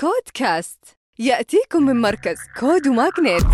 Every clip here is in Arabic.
كود كاست يأتيكم من مركز كود وماغنت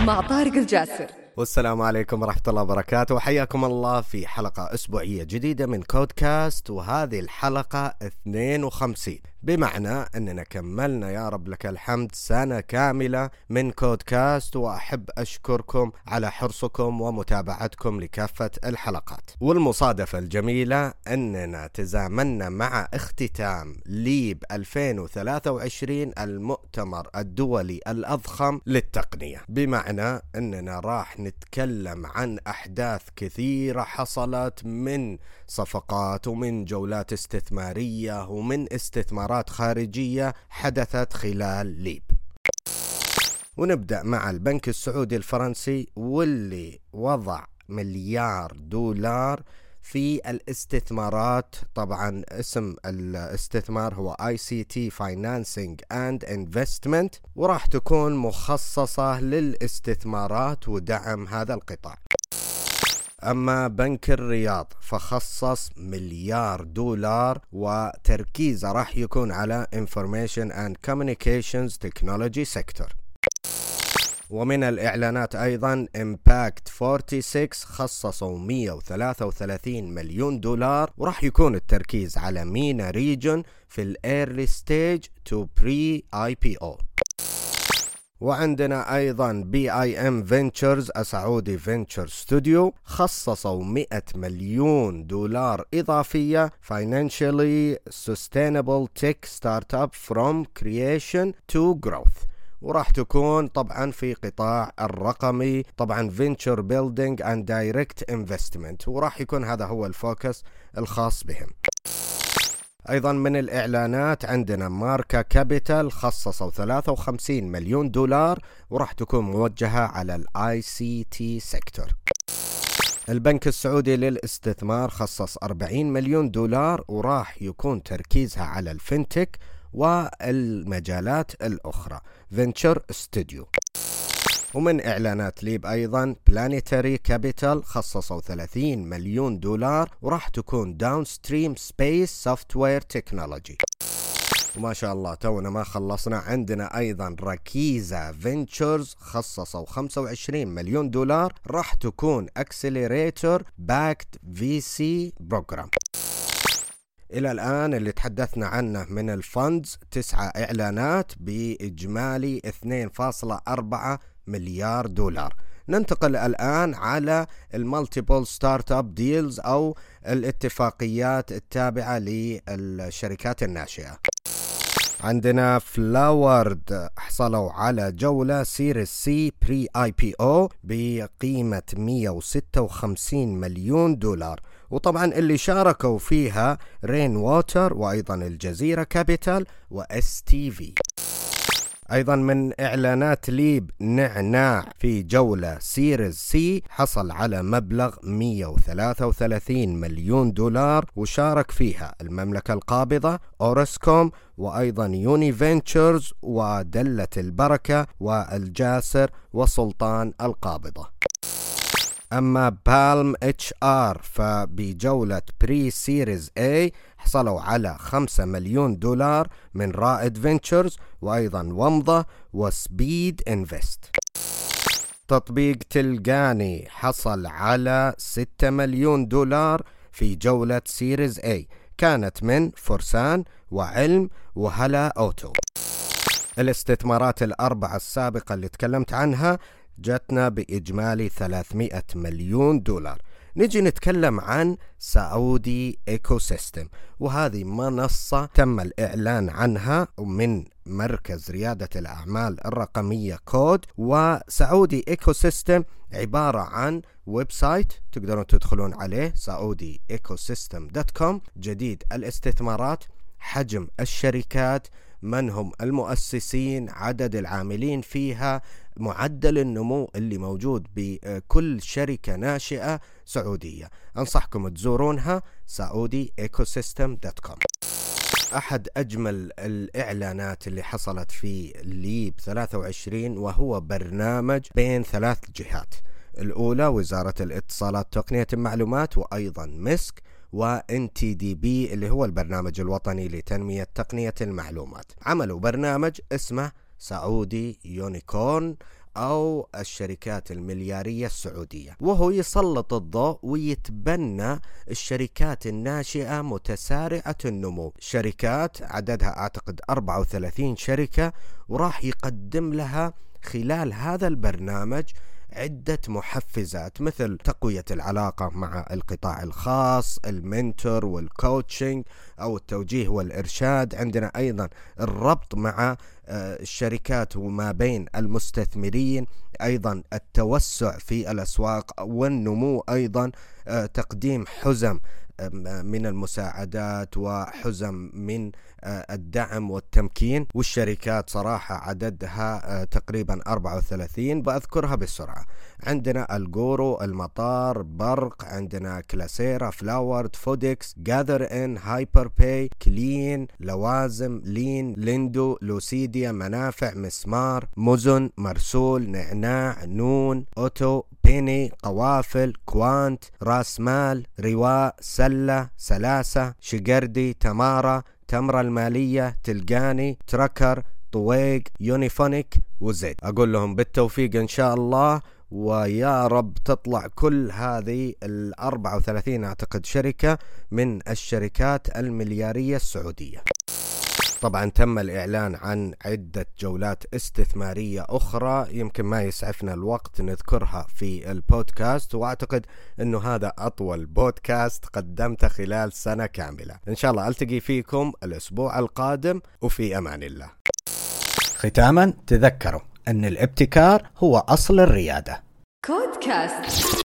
مع طارق الجاسر. والسلام عليكم ورحمة الله وبركاته. وحياكم الله في حلقة أسبوعية جديدة من كودكاست وهذه الحلقة 52 بمعنى أننا كملنا يا رب لك الحمد سنة كاملة من كودكاست وأحب أشكركم على حرصكم ومتابعتكم لكافة الحلقات. والمصادفة الجميلة أننا تزامنا مع اختتام ليب 2023 المؤتمر الدولي الأضخم للتقنية. بمعنى أننا راح نتكلم عن أحداث كثيرة حصلت من صفقات ومن جولات استثمارية ومن استثمارات خارجية حدثت خلال ليب. ونبدأ مع البنك السعودي الفرنسي واللي وضع مليار دولار في الاستثمارات. طبعا اسم الاستثمار هو ICT Financing and Investment وراح تكون مخصصة للاستثمارات ودعم هذا القطاع. أما بنك الرياض فخصص مليار دولار وتركيزه راح يكون على Information and Communications Technology Sector. ومن الإعلانات أيضا Impact 46 خصصوا 133 مليون دولار وراح يكون التركيز على MENA region في ال early stage to pre-IPO وعندنا أيضا BIM Ventures السعودي venture studio خصصوا 100 مليون دولار إضافية financially sustainable tech startup from creation to growth. وراح تكون طبعا في قطاع الرقمي طبعا venture building and direct investment وراح يكون هذا هو ال focus الخاص بهم. أيضا من الإعلانات عندنا Merak Capital خصصوا 53 مليون دولار وراح تكون موجهة على ال ICT sector البنك السعودي للاستثمار خصص 40 مليون دولار وراح يكون تركيزها على ال fintech والمجالات الأخرى. venture studio ومن إعلانات ليب أيضا Planetary Capital خصصوا 30 مليون دولار وراح تكون downstream space software technology وما شاء الله تونا ما خلصنا. عندنا أيضا Rakiza Ventures خصصوا 25 مليون دولار راح تكون accelerator backed VC program إلى الآن اللي تحدثنا عنه من ال funds تسعة إعلانات بإجمالي 2.4 مليار دولار. ننتقل الآن على ال multiple startup deals أو الاتفاقيات التابعة للشركات الناشئة. عندنا Floward حصلوا على جولة Series C pre-IPO بقيمة 156 مليون دولار. وطبعا اللي شاركوا فيها Rainwater وأيضا الجزيرة Capital و STV أيضا من إعلانات ليب نعناع في جولة Series C حصل على مبلغ 133 مليون دولار وشارك فيها المملكة القابضة اورسكوم وأيضا Uni Ventures ودلة البركة والجاسر وسلطان القابضة. أما palmHR فبجولة pre-Series A حصلوا على 5 مليون دولار من رائد Ventures وأيضا ومضة و Speedinvest تطبيق تلقاني حصل على 6 مليون دولار في جولة Series A كانت من فرسان وعلم وهلا أوتو. الاستثمارات الأربعة السابقة اللي تكلمت عنها جتنا بإجمالي 300 مليون دولار. نجي نتكلم عن Saudi Ecosystem وهذه منصة تم الإعلان عنها من مركز ريادة الأعمال الرقمية CODE و Saudi Ecosystem عبارة عن website تقدرون تدخلون عليه Saudi Ecosystem dot com جديد الاستثمارات حجم الشركات من هم المؤسسين عدد العاملين فيها معدل النمو اللي موجود بكل شركة ناشئة سعودية. أنصحكم تزورونها سعودي كوم. أحد أجمل الإعلانات اللي حصلت في ليب 23 وهو برنامج بين ثلاث جهات. الأولى وزارة الاتصالات تقنية المعلومات وأيضا مسك و NTDB اللي هو البرنامج الوطني لتنمية تقنية المعلومات. عملوا برنامج اسمه سعودي يونيكورن أو الشركات المليارية السعودية. وهو يسلط الضوء ويتبنى الشركات الناشئة متسارعة النمو. شركات عددها أعتقد 34 شركة وراح يقدم لها خلال هذا البرنامج عدة محفزات مثل تقوية العلاقة مع القطاع الخاص المنتور والكوتشنج أو التوجيه والإرشاد. عندنا أيضا الربط مع آه، الشركات وما بين المستثمرين أيضا التوسع في الأسواق والنمو أيضا. تقديم حزم من المساعدات وحزم من آه، الدعم والتمكين. والشركات صراحة عددها آه، تقريبا 34 بأذكرها بسرعة. عندنا الجورو المطار برق عندنا كلاسيرا فلاورد فودكس جاذر إن هايبر باي كلين لوازم لين ليندو لوسيديا منافع مسمار مزن مرسول نعناع نون أوتو بيني قوافل كوانت راس مال رواء سلة سلاسة شقردي تمارا تمرة المالية تلقاني تركر طويق يونيفونيك وزيت. أقول لهم بالتوفيق إن شاء الله ويا رب تطلع كل هذه ال 34 أعتقد شركة من الشركات المليارية السعودية. طبعا تم الإعلان عن عدة جولات استثمارية أخرى يمكن ما يسعفنا الوقت نذكرها في البودكاست وأعتقد أنه هذا أطول بودكاست قدمته خلال سنة كاملة. إن شاء الله ألتقي فيكم الأسبوع القادم وفي أمان الله. ختاما تذكروا أن الابتكار هو أصل الريادة. كودكاست